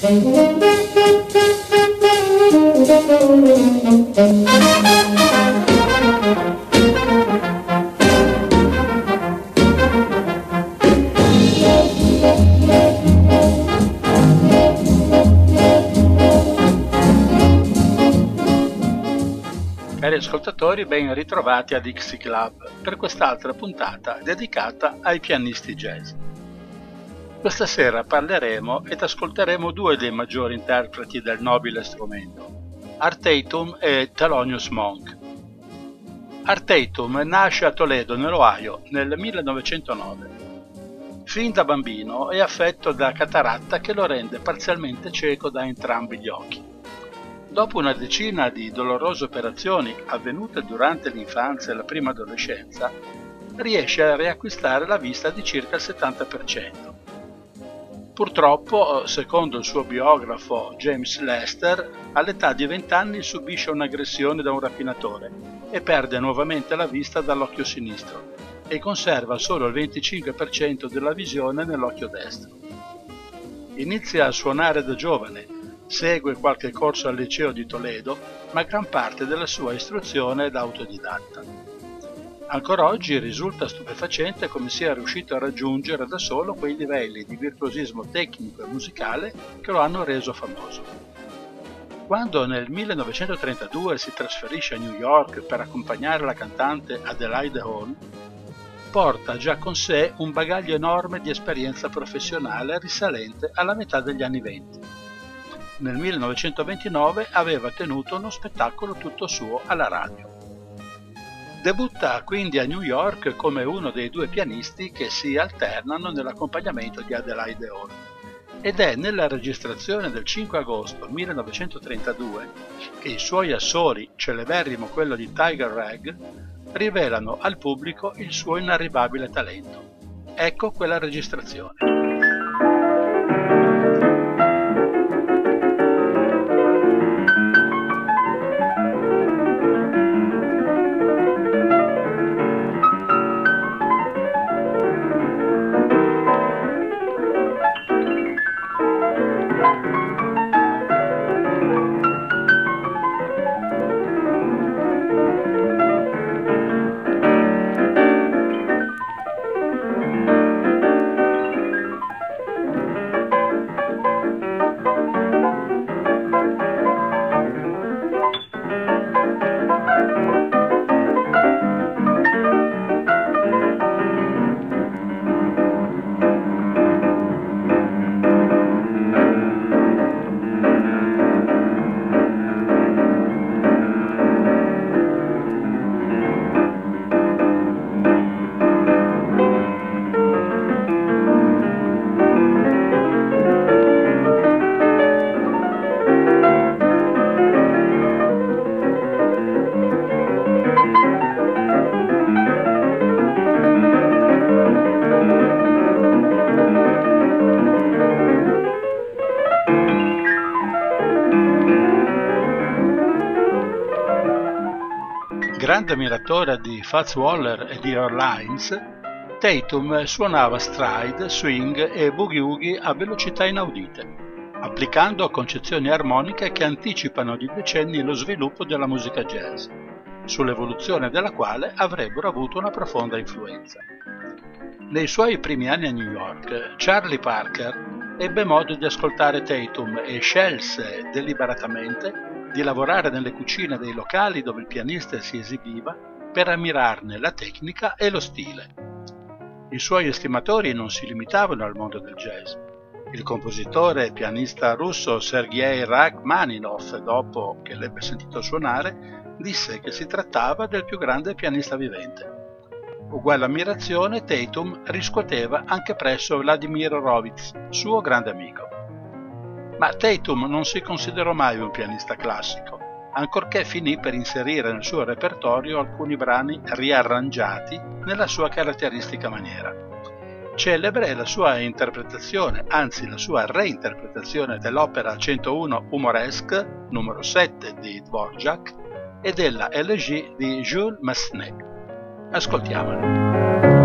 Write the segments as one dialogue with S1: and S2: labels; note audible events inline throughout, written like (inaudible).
S1: Cari ascoltatori, ben ritrovati a Dixie Club per quest'altra puntata dedicata ai pianisti jazz. Questa sera parleremo ed ascolteremo due dei maggiori interpreti del nobile strumento, Art Tatum e Thelonious Monk. Art Tatum nasce a Toledo, nell'Ohio, nel 1909. Fin da bambino è affetto da cataratta che lo rende parzialmente cieco da entrambi gli occhi. Dopo una decina di dolorose operazioni avvenute durante l'infanzia e la prima adolescenza, riesce a riacquistare la vista di circa il 70%. Purtroppo, secondo il suo biografo James Lester, all'età di 20 anni subisce un'aggressione da un rapinatore e perde nuovamente la vista dall'occhio sinistro e conserva solo il 25% della visione nell'occhio destro. Inizia a suonare da giovane Segue qualche corso al liceo di Toledo, ma gran parte della sua istruzione è da autodidatta. Ancora oggi risulta stupefacente come sia riuscito a raggiungere da solo quei livelli di virtuosismo tecnico e musicale che lo hanno reso famoso. Quando nel 1932 si trasferisce a New York per accompagnare la cantante Adelaide Hall, porta già con sé un bagaglio enorme di esperienza professionale risalente alla metà degli anni venti nel 1929 aveva tenuto uno spettacolo tutto suo alla radio. Debutta quindi a New York come uno dei due pianisti che si alternano nell'accompagnamento di Adelaide Hall ed è nella registrazione del 5 agosto 1932 che i suoi assoli, celeberrimo quello di Tiger Rag, rivelano al pubblico il suo inarrivabile talento. Ecco quella registrazione. Grande ammiratore di Fats Waller e di Earl Hines, Tatum suonava stride, swing e boogie-woogie a velocità inaudite, applicando concezioni armoniche che anticipano di decenni lo sviluppo della musica jazz, sull'evoluzione della quale avrebbero avuto una profonda influenza. Nei suoi primi anni a New York, Charlie Parker ebbe modo di ascoltare Tatum e scelse deliberatamente di lavorare nelle cucine dei locali dove il pianista si esibiva per ammirarne la tecnica e lo stile. I suoi estimatori non si limitavano al mondo del jazz. Il compositore e pianista russo Sergei Rachmaninov, dopo che l'ebbe sentito suonare, disse che si trattava del più grande pianista vivente. Uguale ammirazione Tatum riscuoteva anche presso Vladimir Horowitz, suo grande amico. Ma Tatum non si considerò mai un pianista classico, ancorché finì per inserire nel suo repertorio alcuni brani riarrangiati nella sua caratteristica maniera. Celebre è la sua interpretazione, anzi la sua reinterpretazione dell'opera 101 Humoresque numero 7 di Dvorak e della Elegie di Jules Massenet. Ascoltiamolo.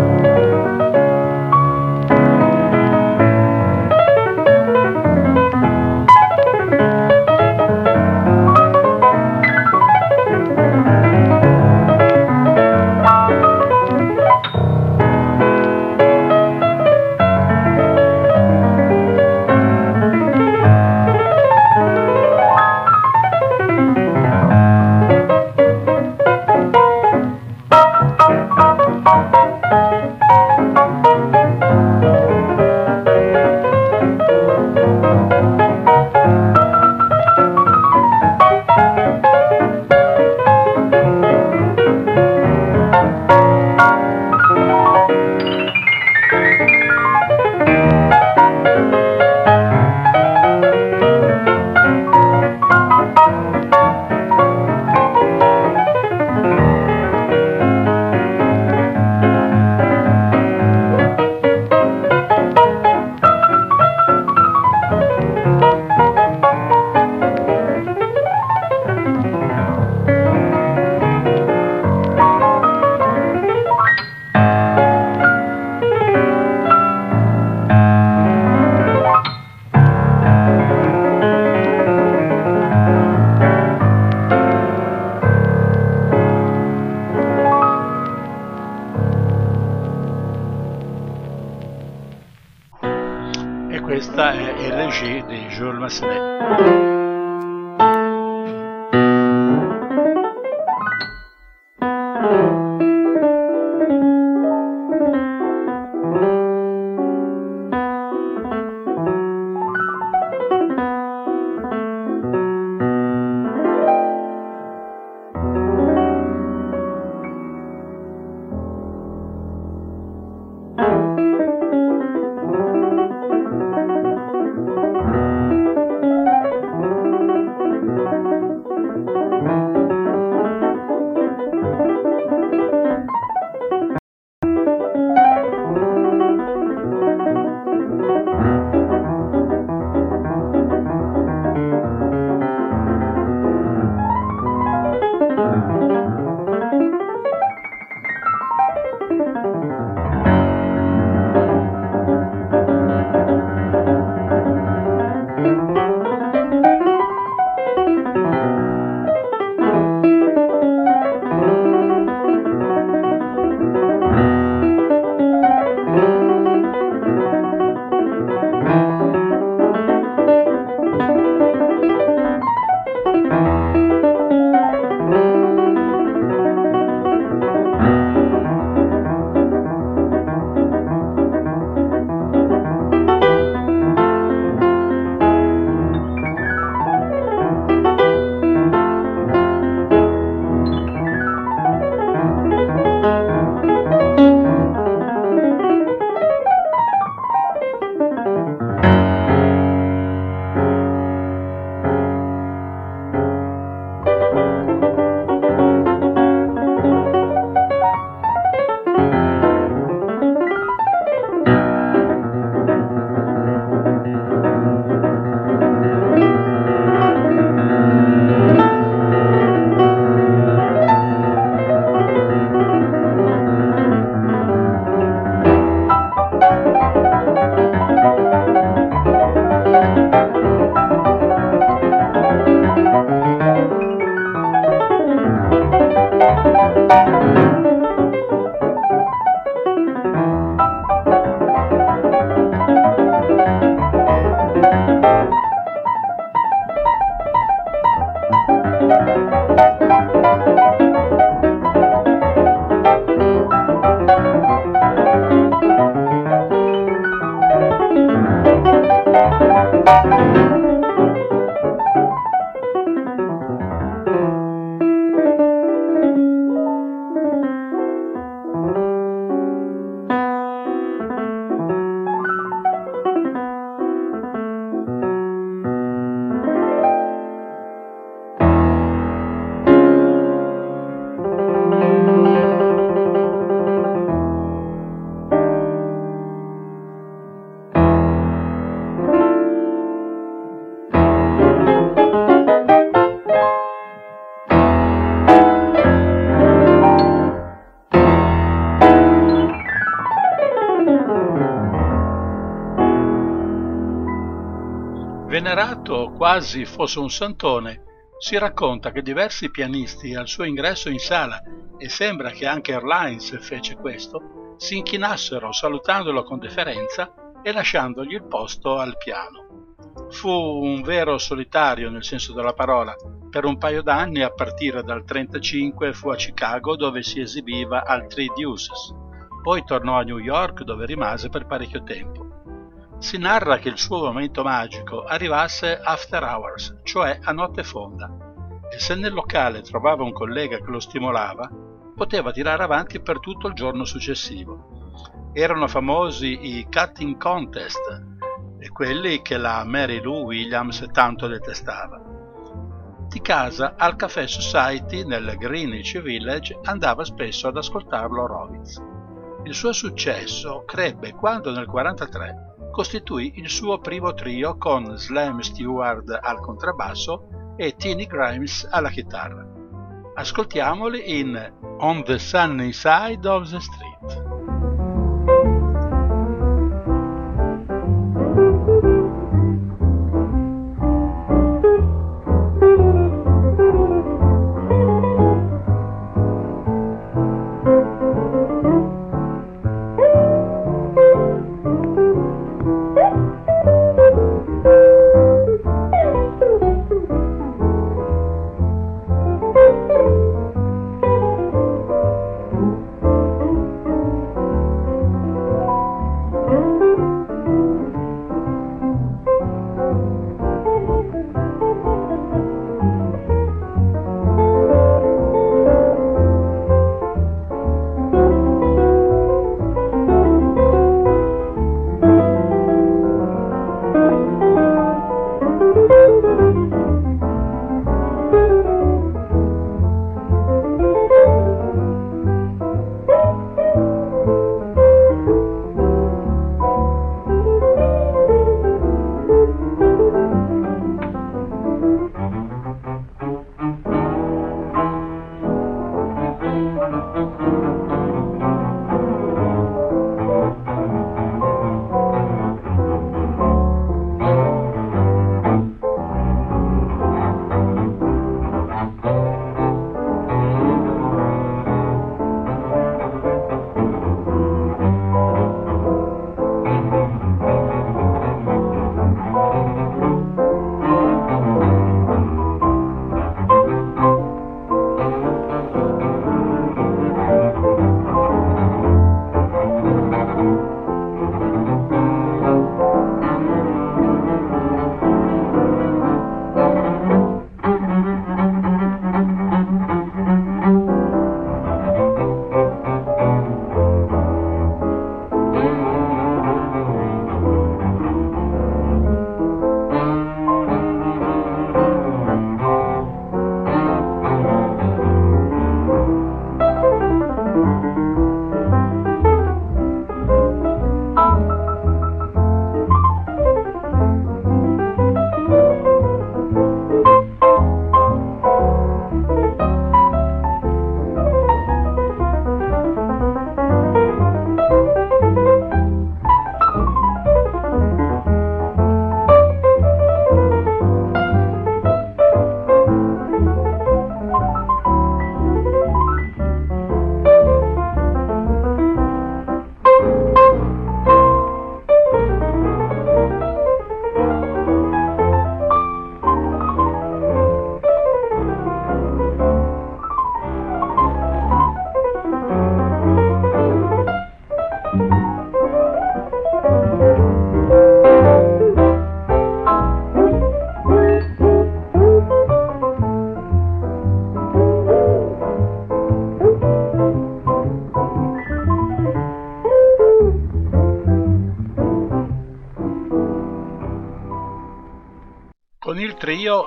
S1: Quasi fosse un santone, si racconta che diversi pianisti al suo ingresso in sala, e sembra che anche Erlines fece questo, si inchinassero salutandolo con deferenza e lasciandogli il posto al piano. Fu un vero solitario nel senso della parola. Per un paio d'anni, a partire dal 1935, fu a Chicago dove si esibiva al Three Deuces. Poi tornò a New York dove rimase per parecchio tempo. Si narra che il suo momento magico arrivasse after hours, cioè a notte fonda, e se nel locale trovava un collega che lo stimolava, poteva tirare avanti per tutto il giorno successivo. Erano famosi i cutting contest, e quelli che la Mary Lou Williams tanto detestava. Di casa al Café Society nel Greenwich Village andava spesso ad ascoltarlo Horowitz. Il suo successo crebbe quando nel 1943 costituì il suo primo trio con Slam Stewart al contrabbasso e Teeny Grimes alla chitarra. Ascoltiamoli in On the Sunny Side of the Street.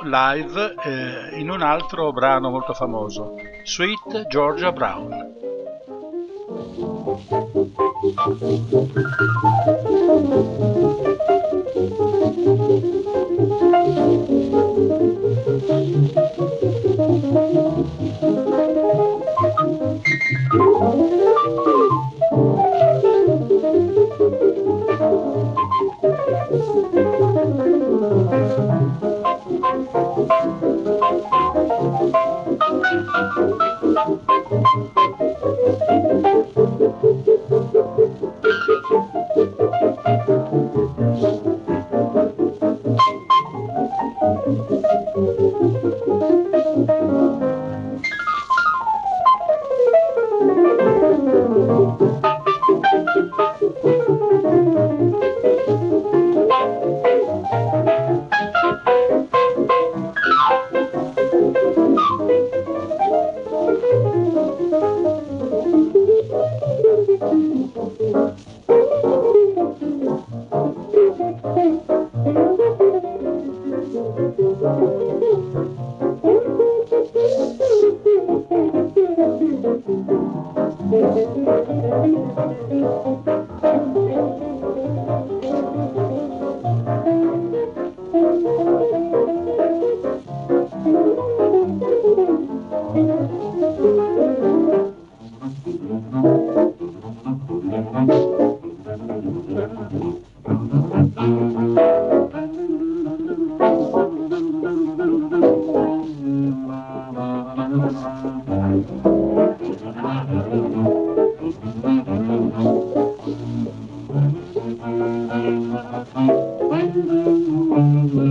S1: Live eh, in un altro brano molto famoso, Sweet Georgia Brown.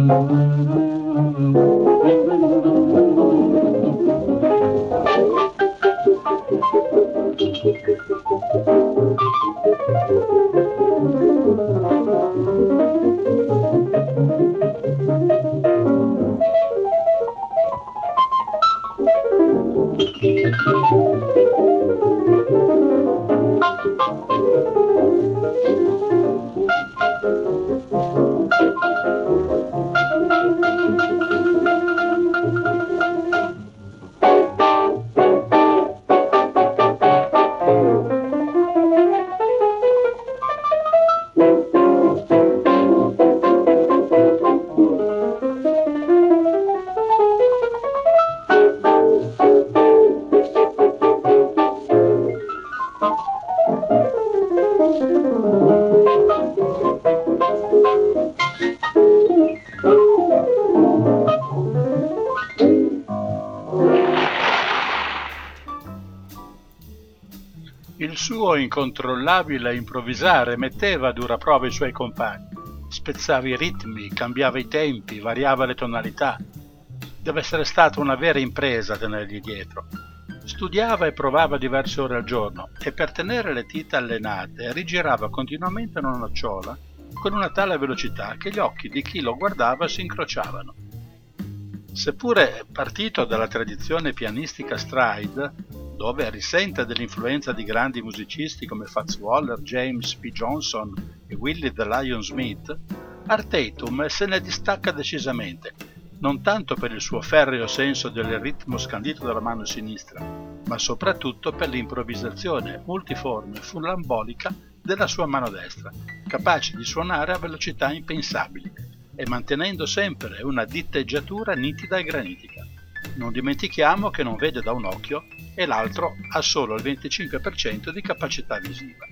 S1: Suo incontrollabile improvvisare metteva a dura prova i suoi compagni. Spezzava i ritmi, cambiava i tempi, variava le tonalità. Deve essere stata una vera impresa tenergli dietro. Studiava e provava diverse ore al giorno e per tenere le dita allenate rigirava continuamente una nocciola con una tale velocità che gli occhi di chi lo guardava si incrociavano. Seppure partito dalla tradizione pianistica stride, dove risente dell'influenza di grandi musicisti come Fats Waller, James P. Johnson e Willie the Lion Smith, Artatum se ne distacca decisamente, non tanto per il suo ferreo senso del ritmo scandito dalla mano sinistra, ma soprattutto per l'improvvisazione multiforme e fullambolica della sua mano destra, capace di suonare a velocità impensabili e mantenendo sempre una ditteggiatura nitida e granitica. Non dimentichiamo che non vede da un occhio e l'altro ha solo il 25% di capacità visiva.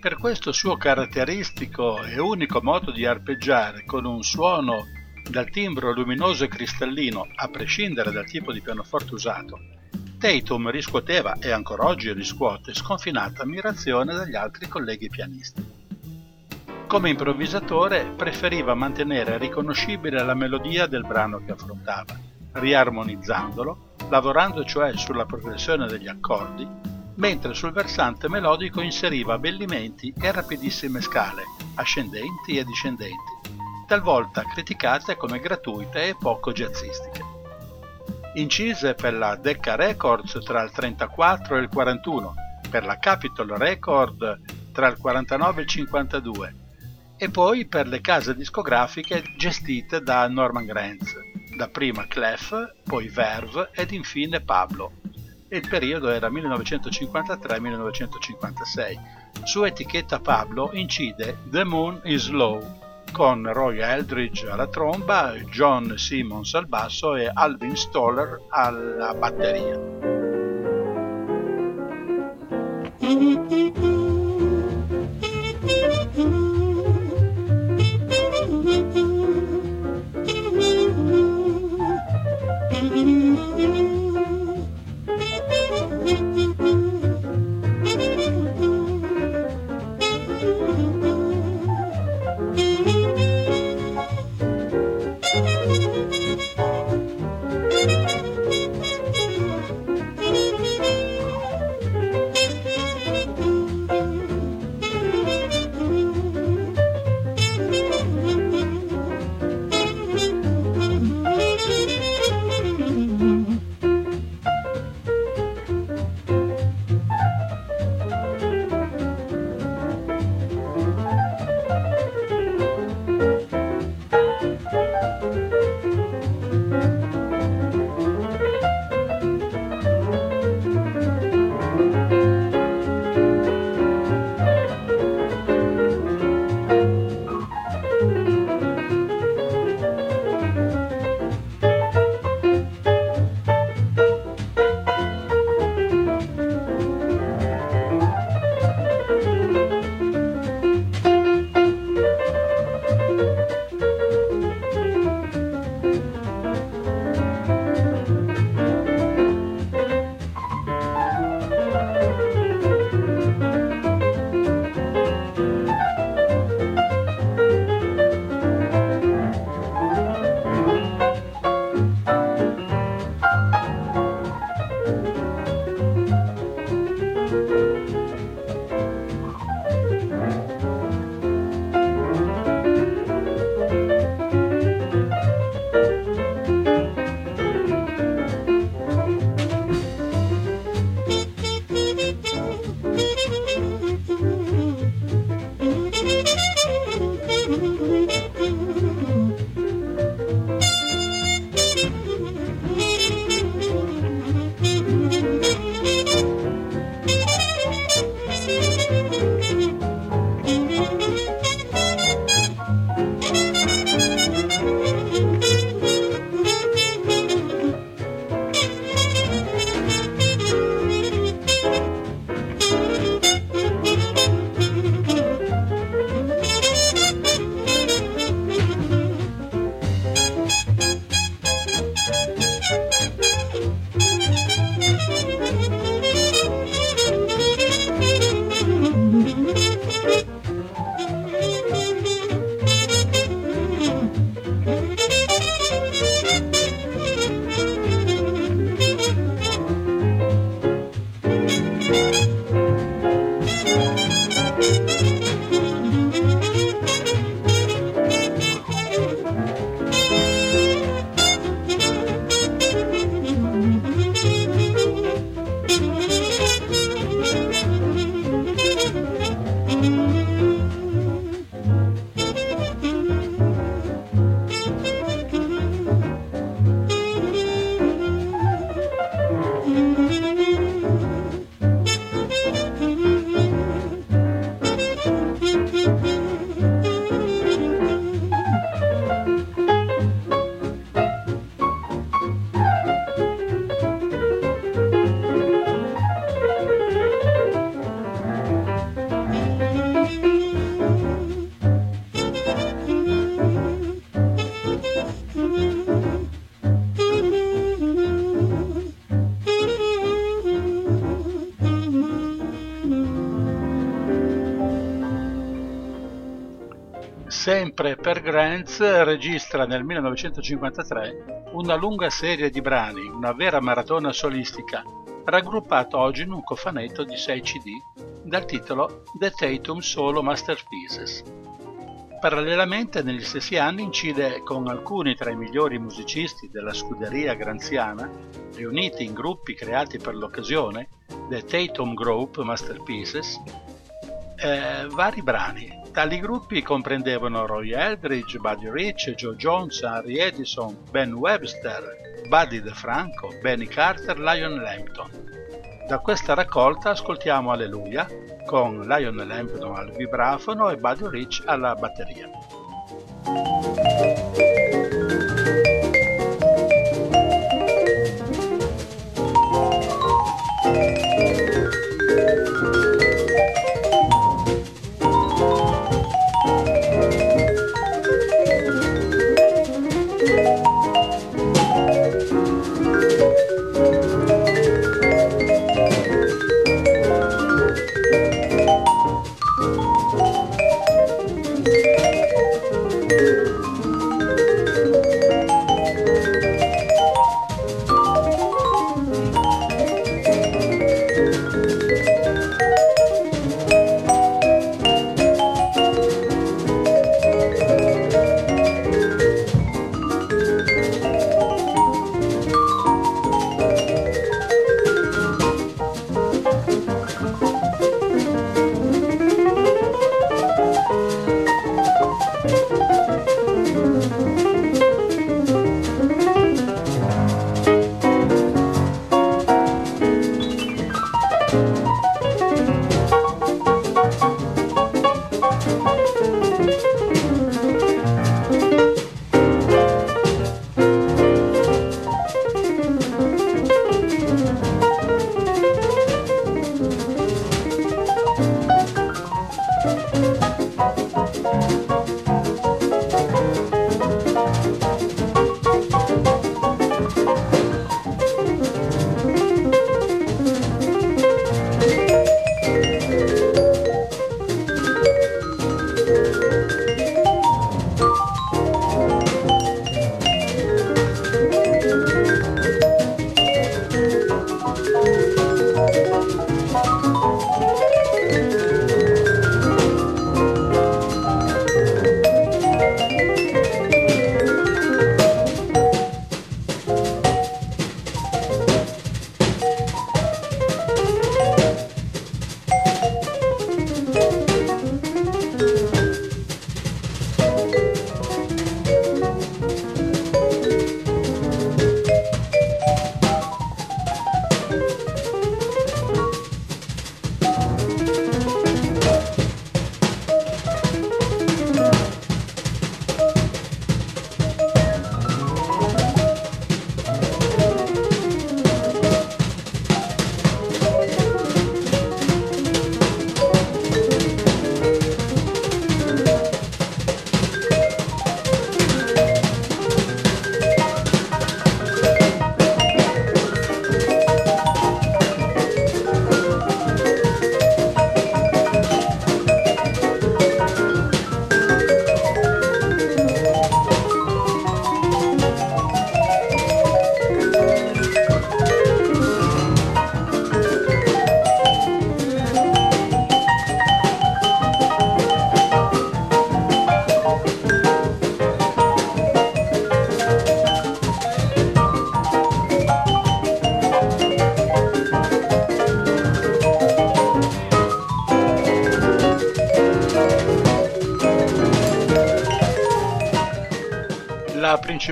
S1: Per questo suo caratteristico e unico modo di arpeggiare con un suono dal timbro luminoso e cristallino a prescindere dal tipo di pianoforte usato, Tatum riscuoteva e ancora oggi riscuote sconfinata ammirazione dagli altri colleghi pianisti. Come improvvisatore preferiva mantenere riconoscibile la melodia del brano che affrontava, riarmonizzandolo lavorando cioè sulla progressione degli accordi, mentre sul versante melodico inseriva abbellimenti e rapidissime scale, ascendenti e discendenti, talvolta criticate come gratuite e poco jazzistiche. Incise per la Decca Records tra il 34 e il 41, per la Capitol Record tra il 49 e il 52 e poi per le case discografiche gestite da Norman Granz, dapprima Clef, poi Verve ed infine Pablo. Il periodo era 1953-1956. Su etichetta Pablo incide The Moon is Low, con Roy Eldridge alla tromba, John Simmons al basso e Alvin Stoller alla batteria. (laughs) Müzik Sempre per Grants registra nel 1953 una lunga serie di brani, una vera maratona solistica, raggruppato oggi in un cofanetto di 6 CD dal titolo The Tatum Solo Masterpieces. Parallelamente negli stessi anni incide con alcuni tra i migliori musicisti della scuderia granziana, riuniti in gruppi creati per l'occasione, The Tatum Group Masterpieces, eh, vari brani Tali gruppi comprendevano Roy Eldridge, Buddy Rich, Joe Jones, Harry Edison, Ben Webster, Buddy DeFranco, Benny Carter, Lion Lampton. Da questa raccolta ascoltiamo Alleluia con Lion Lampton al vibrafono e Buddy Rich alla batteria.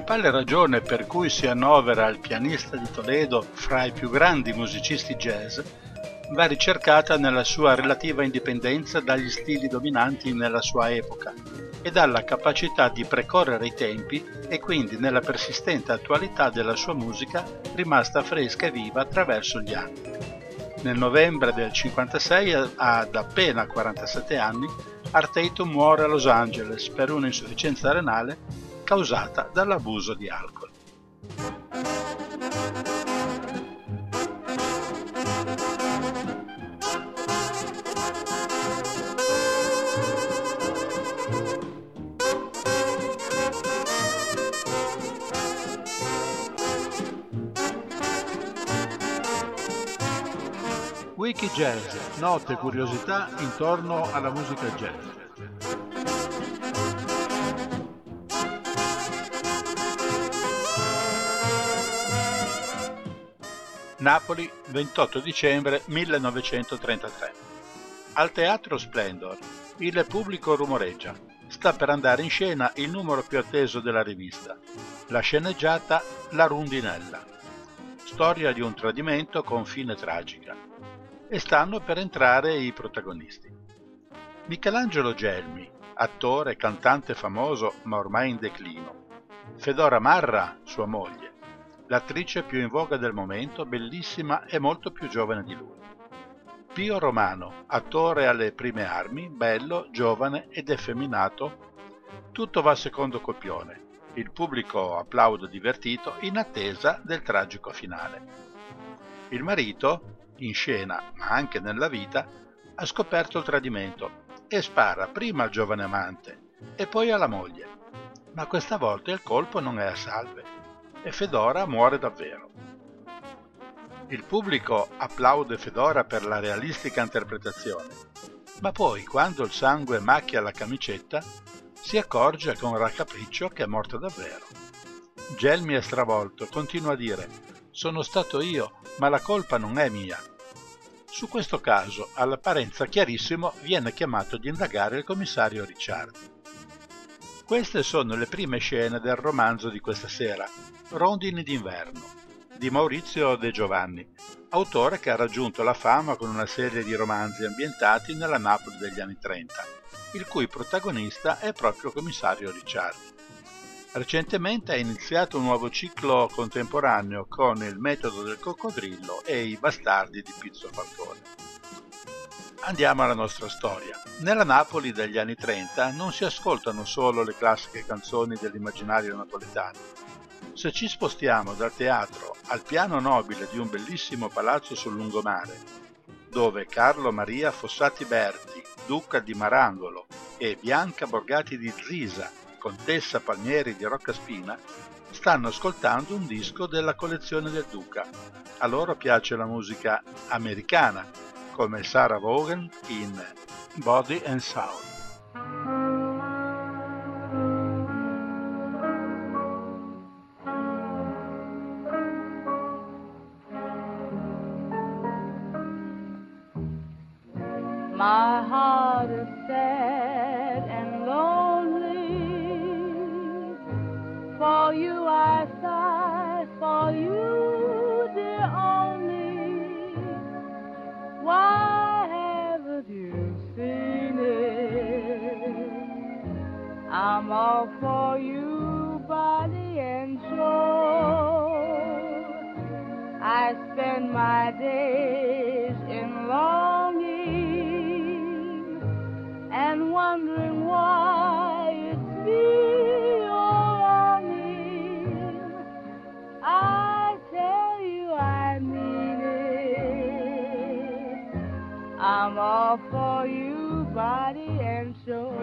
S1: Principale ragione per cui si annovera il pianista di Toledo fra i più grandi musicisti jazz va ricercata nella sua relativa indipendenza dagli stili dominanti nella sua epoca e dalla capacità di precorrere i tempi e quindi nella persistente attualità della sua musica rimasta fresca e viva attraverso gli anni. Nel novembre del 56, ad appena 47 anni, Arteito muore a Los Angeles per un'insufficienza renale causata dall'abuso di alcol. Wiki Jazz, note e curiosità intorno alla musica jazz. Napoli, 28 dicembre 1933. Al Teatro Splendor, Il pubblico rumoreggia. Sta per andare in scena il numero più atteso della rivista, la sceneggiata La Rundinella, storia di un tradimento con fine tragica. E stanno per entrare i protagonisti. Michelangelo Gelmi, attore e cantante famoso ma ormai in declino. Fedora Marra, sua moglie, l'attrice più in voga del momento, bellissima e molto più giovane di lui. Pio Romano, attore alle prime armi, bello, giovane ed effeminato, tutto va secondo copione. Il pubblico applaude divertito in attesa del tragico finale. Il marito, in scena ma anche nella vita, ha scoperto il tradimento e spara prima al giovane amante e poi alla moglie. Ma questa volta il colpo non è a salve e Fedora muore davvero. Il pubblico applaude Fedora per la realistica interpretazione, ma poi, quando il sangue macchia la camicetta, si accorge con raccapriccio che è morta davvero. Gelmi è stravolto, continua a dire: Sono stato io, ma la colpa non è mia. Su questo caso, all'apparenza chiarissimo, viene chiamato ad indagare il commissario Ricciardi. Queste sono le prime scene del romanzo di questa sera, Rondini d'inverno di Maurizio De Giovanni, autore che ha raggiunto la fama con una serie di romanzi ambientati nella Napoli degli anni 30, il cui protagonista è proprio commissario Ricciardi. Recentemente ha iniziato un nuovo ciclo contemporaneo con Il metodo del coccodrillo e I bastardi di Pizzo Falcone. Andiamo alla nostra storia. Nella Napoli degli anni 30 non si ascoltano solo le classiche canzoni dell'immaginario napoletano, se ci spostiamo dal teatro al piano nobile di un bellissimo palazzo sul lungomare, dove Carlo Maria Fossati Berti, duca di Marangolo, e Bianca Borgati di Zisa, contessa Palmieri di Roccaspina, stanno ascoltando un disco della collezione del duca. A loro piace la musica americana, come Sarah Vaughan in Body and Sound.
S2: My heart is sad and lonely. For you I sigh, for you, dear only. Why haven't you seen it? I'm all for you, body and soul. I spend my days wondering why it's me you're longing. I tell you I mean it. I'm all for you, body and soul.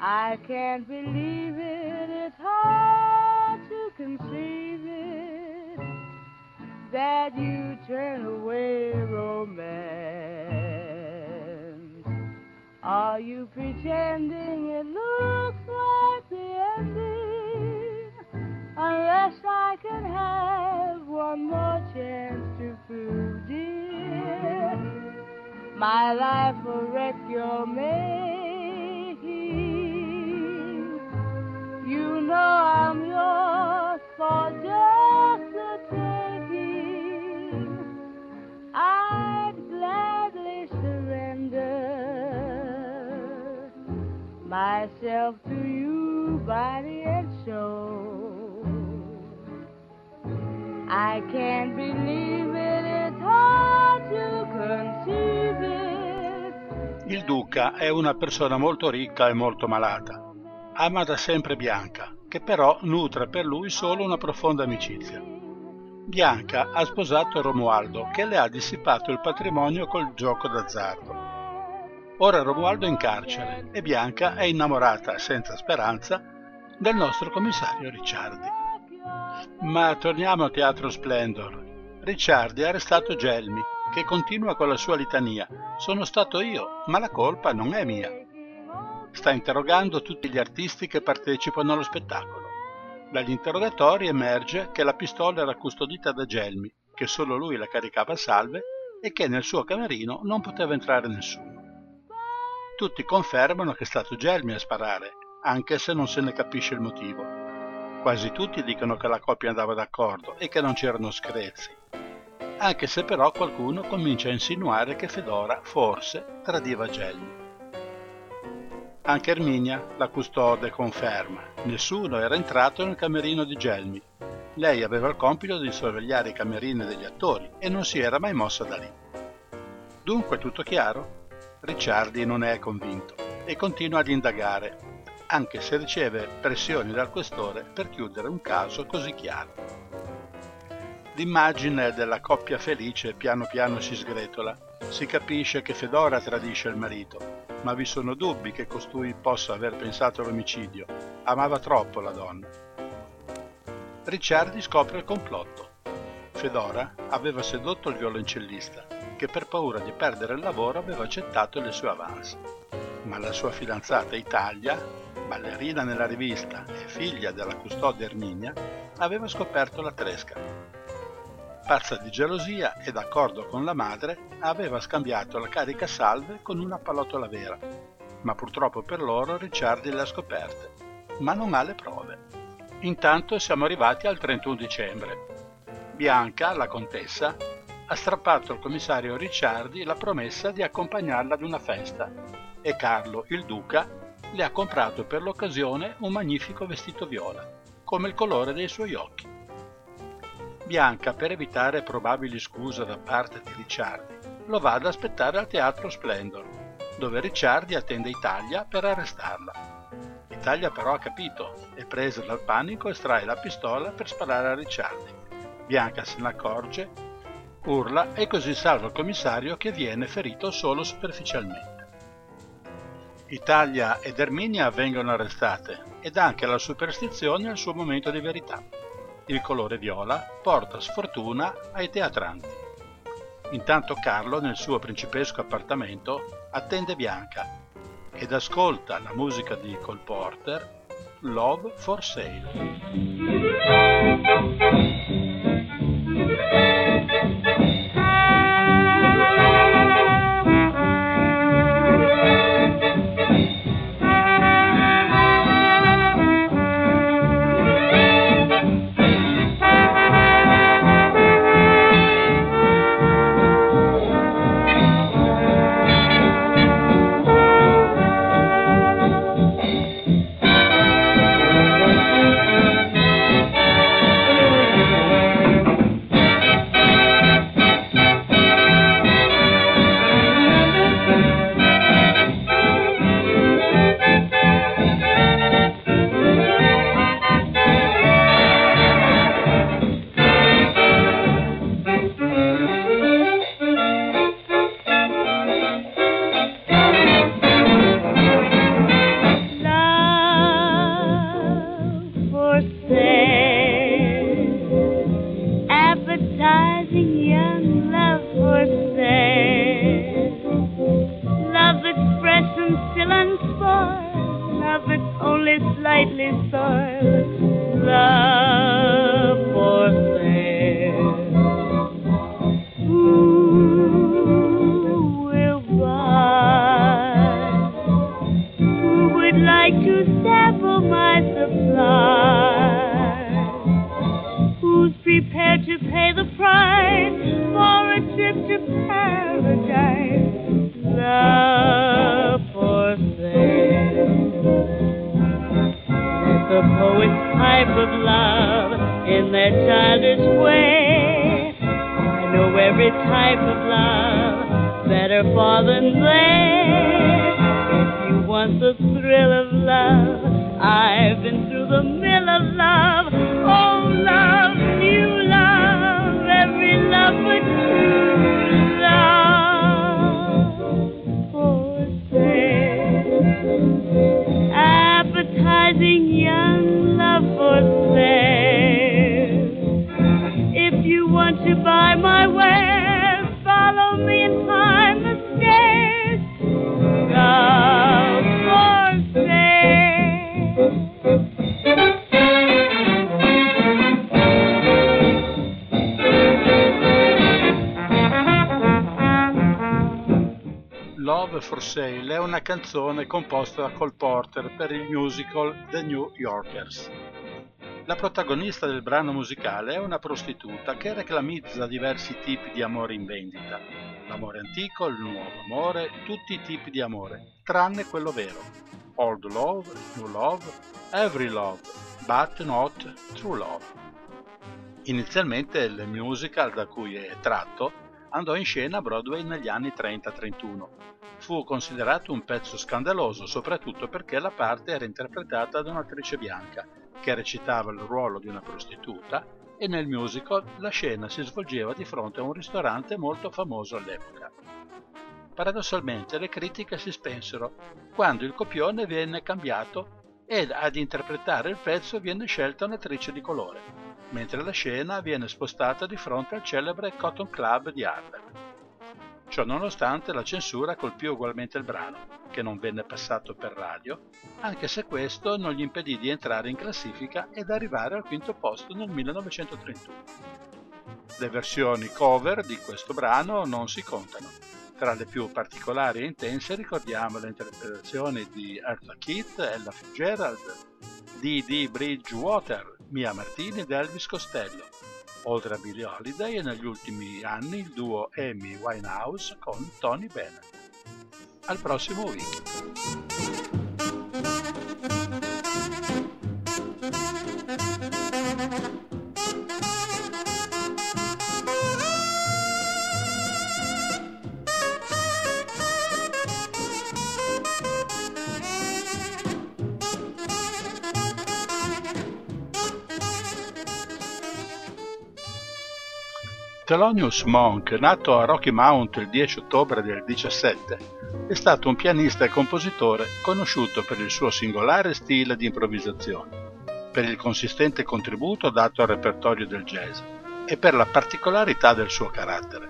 S2: I can't believe it, it's hard to conceive it that you turn away romance. Are you pretending it looks like the ending? Unless I can have one more chance to prove, dear, my life will wreck you're making.
S1: Duca è una persona molto ricca e molto malata. Ama da sempre Bianca, che però nutre per lui solo una profonda amicizia. Bianca ha sposato Romualdo, che le ha dissipato il patrimonio col gioco d'azzardo. Ora Romualdo è in carcere e Bianca è innamorata, senza speranza, del nostro commissario Ricciardi. Ma torniamo al teatro Splendor. Ricciardi ha arrestato Gelmi, che continua con la sua litania. Sono stato io, ma la colpa non è mia. Sta interrogando tutti gli artisti che partecipano allo spettacolo. Dagli interrogatori emerge che la pistola era custodita da Gelmi, che solo lui la caricava a salve, e che nel suo camerino non poteva entrare nessuno. Tutti confermano che è stato Gelmi a sparare, anche se non se ne capisce il motivo. Quasi tutti dicono che la coppia andava d'accordo e che non c'erano screzi, anche se però qualcuno comincia a insinuare che Fedora forse tradiva Gelmi. Anche Erminia, la custode, conferma. Nessuno era entrato nel camerino di Gelmi. Lei aveva il compito di sorvegliare i camerini degli attori e non si era mai mossa da lì. Dunque tutto chiaro? Ricciardi non è convinto e continua ad indagare, anche se riceve pressioni dal questore per chiudere un caso così chiaro. L'immagine della coppia felice piano piano si sgretola. Si capisce che Fedora tradisce il marito, ma vi sono dubbi che costui possa aver pensato all'omicidio. Amava troppo la donna. Ricciardi scopre il complotto. Fedora aveva sedotto il violoncellista che per paura di perdere il lavoro aveva accettato le sue avance. Ma la sua fidanzata Italia, ballerina nella rivista e figlia della custode Erminia, aveva scoperto la tresca. Pazza di gelosia e d'accordo con la madre, aveva scambiato la carica salve con una pallottola vera, ma purtroppo per loro Ricciardi le ha scoperte, ma non ha le prove. Intanto siamo arrivati al 31 dicembre. Bianca, la contessa, ha strappato al commissario Ricciardi la promessa di accompagnarla ad una festa e Carlo, il duca, le ha comprato per l'occasione un magnifico vestito viola, come il colore dei suoi occhi. Bianca, per evitare probabili scuse da parte di Ricciardi, lo va ad aspettare al teatro Splendor, dove Ricciardi attende Italia per arrestarla. Italia però ha capito e presa dal panico estrae la pistola per sparare a Ricciardi. Bianca se ne accorge urla e così salva il commissario che viene ferito solo superficialmente. Italia ed Erminia vengono arrestate ed anche la superstizione ha il suo momento di verità. Il colore viola porta sfortuna ai teatranti. Intanto Carlo nel suo principesco appartamento attende Bianca ed ascolta la musica di Cole Porter Love for Sale. the poet's type of love in their childish way. I know every type of love better far than they. Canzone composta da Cole Porter per il musical The New Yorkers. La protagonista del brano musicale è una prostituta che reclamizza diversi tipi di amore in vendita. L'amore antico, il nuovo amore, tutti i tipi di amore, tranne quello vero. Old love, new love, every love, but not true love. Inizialmente il musical da cui è tratto andò in scena a Broadway negli anni 30-31. Fu considerato un pezzo scandaloso soprattutto perché la parte era interpretata da un'attrice bianca che recitava il ruolo di una prostituta e nel musical la scena si svolgeva di fronte a un ristorante molto famoso all'epoca. Paradossalmente le critiche si spensero quando il copione venne cambiato ed ad interpretare il pezzo viene scelta un'attrice di colore, mentre la scena viene spostata di fronte al celebre Cotton Club di Harlem. Ciò nonostante la censura colpì ugualmente il brano, che non venne passato per radio, anche se questo non gli impedì di entrare in classifica ed arrivare al quinto posto nel 1931. Le versioni cover di questo brano non si contano. Tra le più particolari e intense ricordiamo le interpretazioni di Arthur Kitt, Ella Fitzgerald, D.D. Bridgewater, Mia Martini ed Elvis Costello, oltre a Billie Holiday e negli ultimi anni il duo Amy Winehouse con Tony Bennett. Al prossimo week! Thelonious Monk, nato a Rocky Mount il 10 ottobre del 17, è stato un pianista e compositore conosciuto per il suo singolare stile di improvvisazione, per il consistente contributo dato al repertorio del jazz e per la particolarità del suo carattere.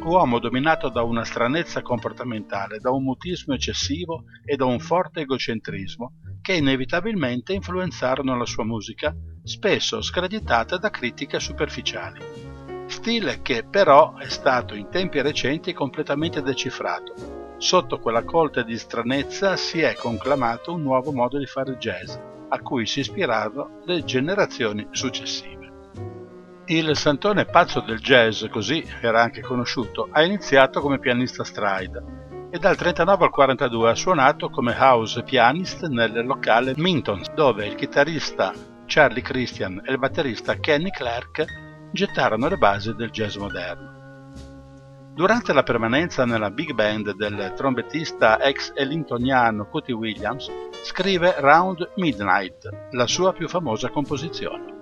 S1: Uomo dominato da una stranezza comportamentale, da un mutismo eccessivo e da un forte egocentrismo che inevitabilmente influenzarono la sua musica, spesso screditata da critiche superficiali stile che però è stato in tempi recenti completamente decifrato. Sotto quella colta di stranezza si è conclamato un nuovo modo di fare jazz, a cui si ispirarono le generazioni successive. Il santone pazzo del jazz, così era anche conosciuto, ha iniziato come pianista stride e dal 39 al 42 ha suonato come house pianist nel locale Mintons, dove il chitarrista Charlie Christian e il batterista Kenny Clark gettarono le basi del jazz moderno. Durante la permanenza nella big band del trombettista ex ellingtoniano Cootie Williams, scrive Round Midnight, la sua più famosa composizione.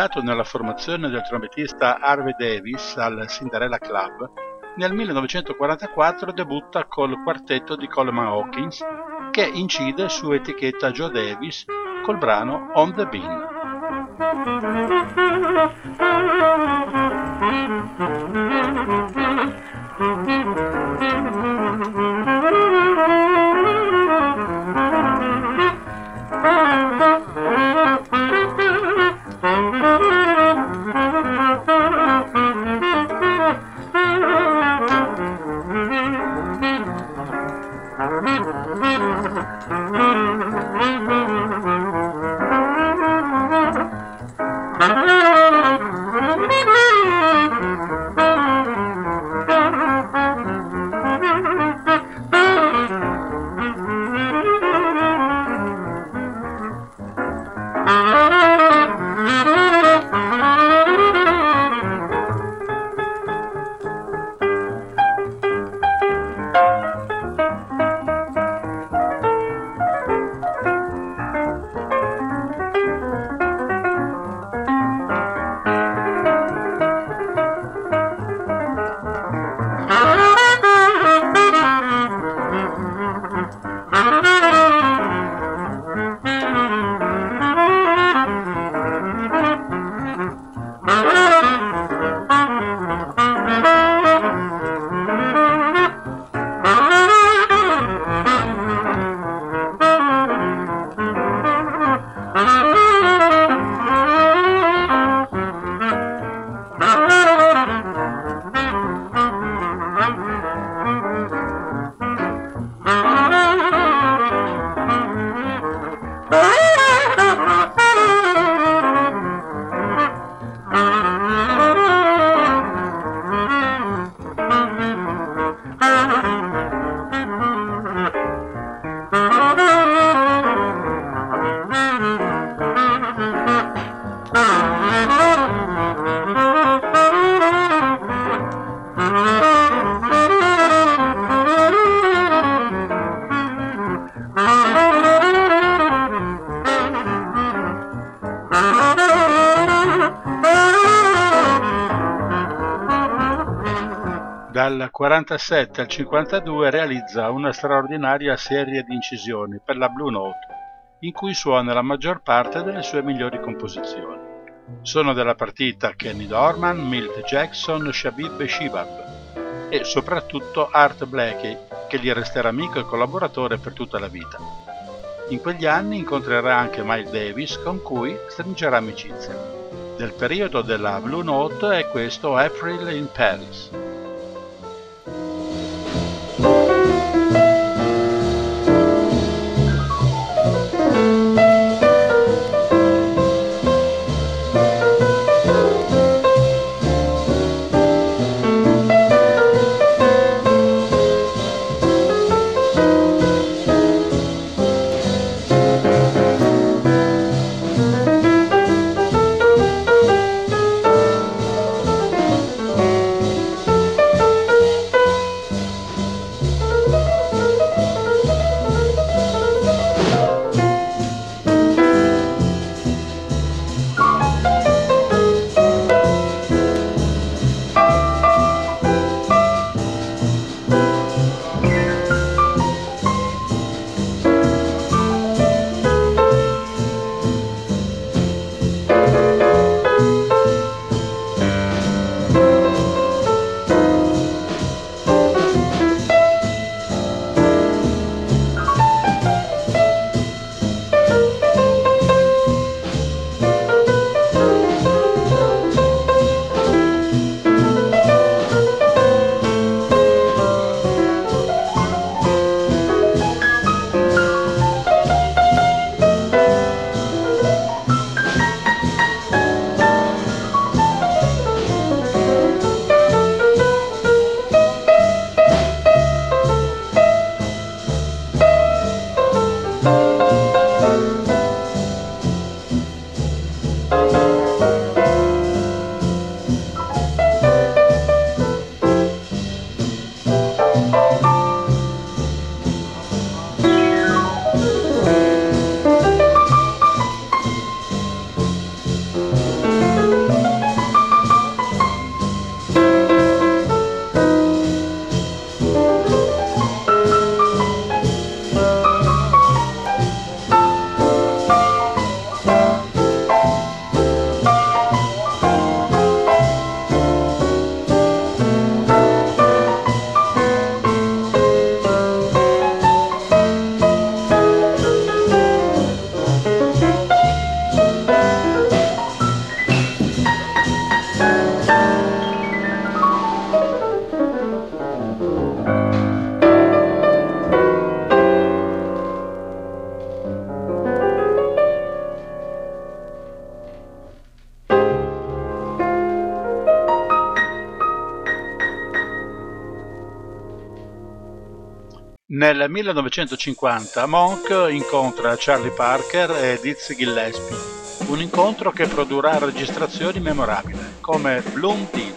S1: Invitato nella formazione del trombettista Harvey Davis al Cinderella Club, nel 1944 debutta col quartetto di Coleman Hawkins che incide su etichetta Joe Davis col brano On the Bean. (laughs) Dal 47 al 52 realizza una straordinaria serie di incisioni per la Blue Note, in cui suona la maggior parte delle sue migliori composizioni. Sono della partita Kenny Dorman, Milt Jackson, Shabib Shibab e soprattutto Art Blakey, che gli resterà amico e collaboratore per tutta la vita. In quegli anni incontrerà anche Miles Davis, con cui stringerà amicizia. Del periodo della Blue Note è questo April in Paris. Nel 1950 Monk incontra Charlie Parker e Dizzy Gillespie, un incontro che produrrà registrazioni memorabili come Bloom Dino.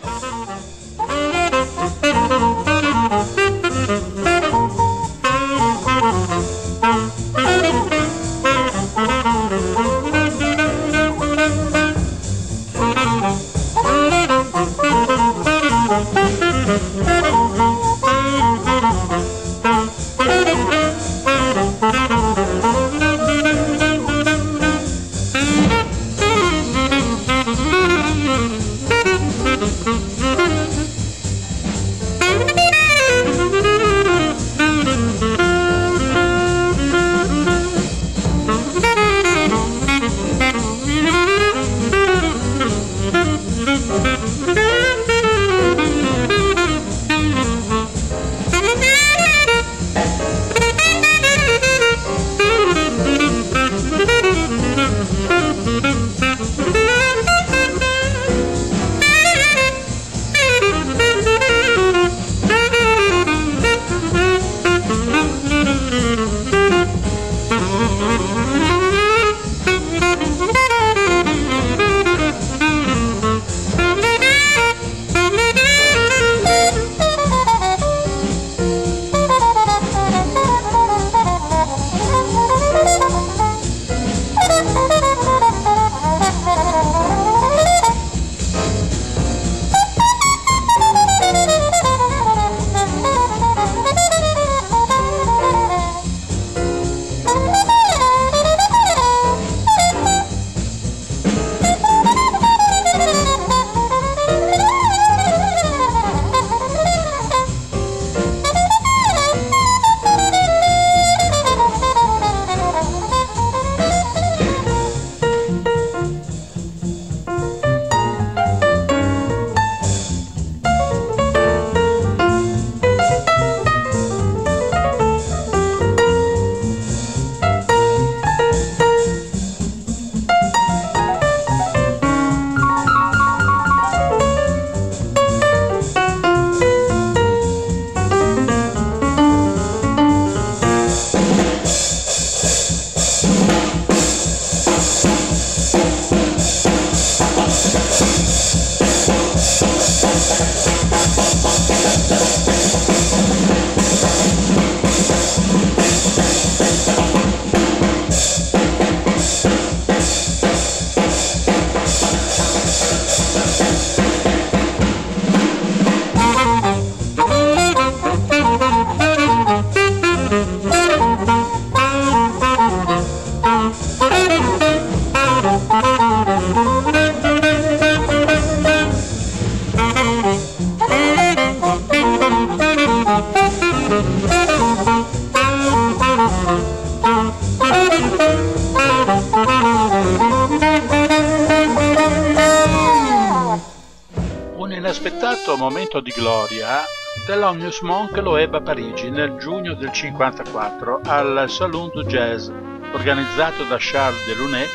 S1: Momento di gloria Thelonious Monk lo ebbe a Parigi nel giugno del 54 al Salon du Jazz, organizzato da Charles Delaunay,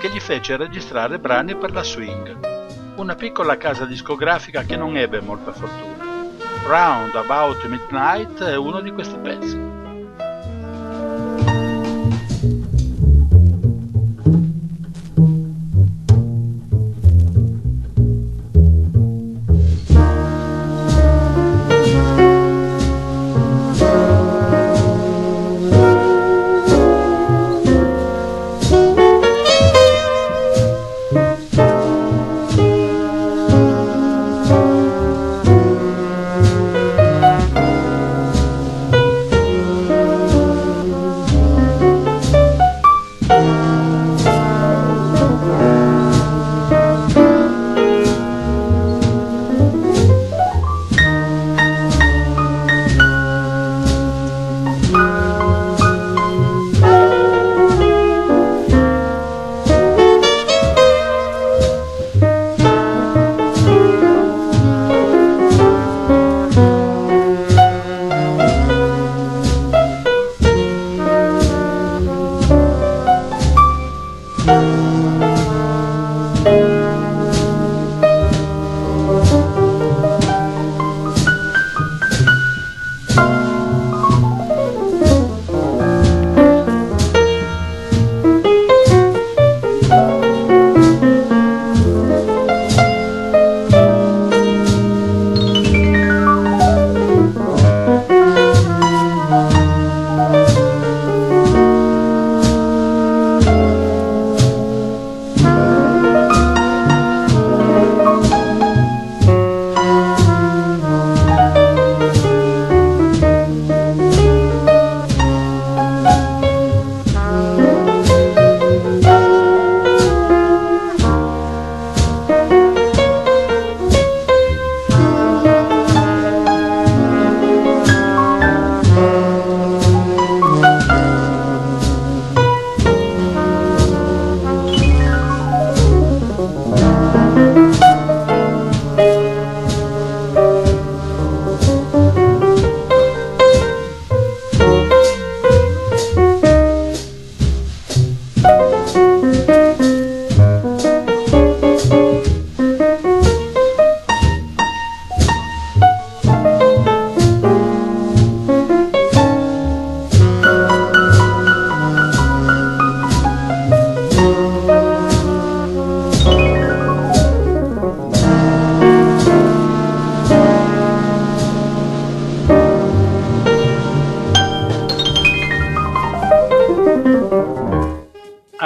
S1: che gli fece registrare brani per la swing, una piccola casa discografica che non ebbe molta fortuna. Round About Midnight è uno di questi pezzi.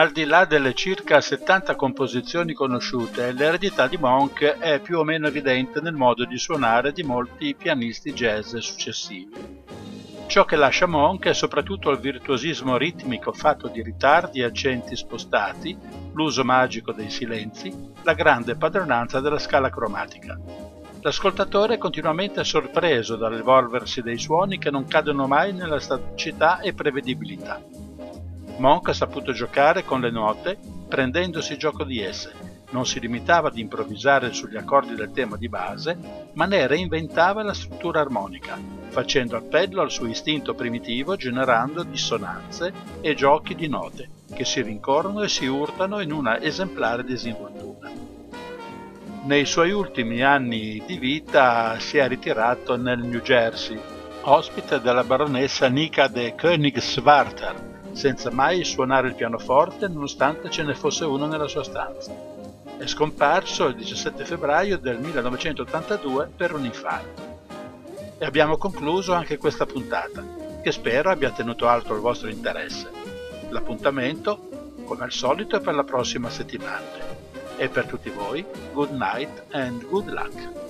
S1: Al di là delle circa 70 composizioni conosciute, l'eredità di Monk è più o meno evidente nel modo di suonare di molti pianisti jazz successivi. Ciò che lascia Monk è soprattutto il virtuosismo ritmico fatto di ritardi e accenti spostati, l'uso magico dei silenzi, la grande padronanza della scala cromatica. L'ascoltatore è continuamente sorpreso dall'evolversi dei suoni che non cadono mai nella staticità e prevedibilità. Monk ha saputo giocare con le note prendendosi gioco di esse. Non si limitava ad improvvisare sugli accordi del tema di base, ma ne reinventava la struttura armonica, facendo appello al suo istinto primitivo generando dissonanze e giochi di note che si rincorrono e si urtano in una esemplare disinvoltura. Nei suoi ultimi anni di vita si è ritirato nel New Jersey, ospite della baronessa Nika de Königswarter, senza mai suonare il pianoforte nonostante ce ne fosse uno nella sua stanza. È scomparso il 17 febbraio del 1982 per un infarto. E abbiamo concluso anche questa puntata, che spero abbia tenuto alto il vostro interesse. L'appuntamento, come al solito, è per la prossima settimana. E per tutti voi, good night and good luck.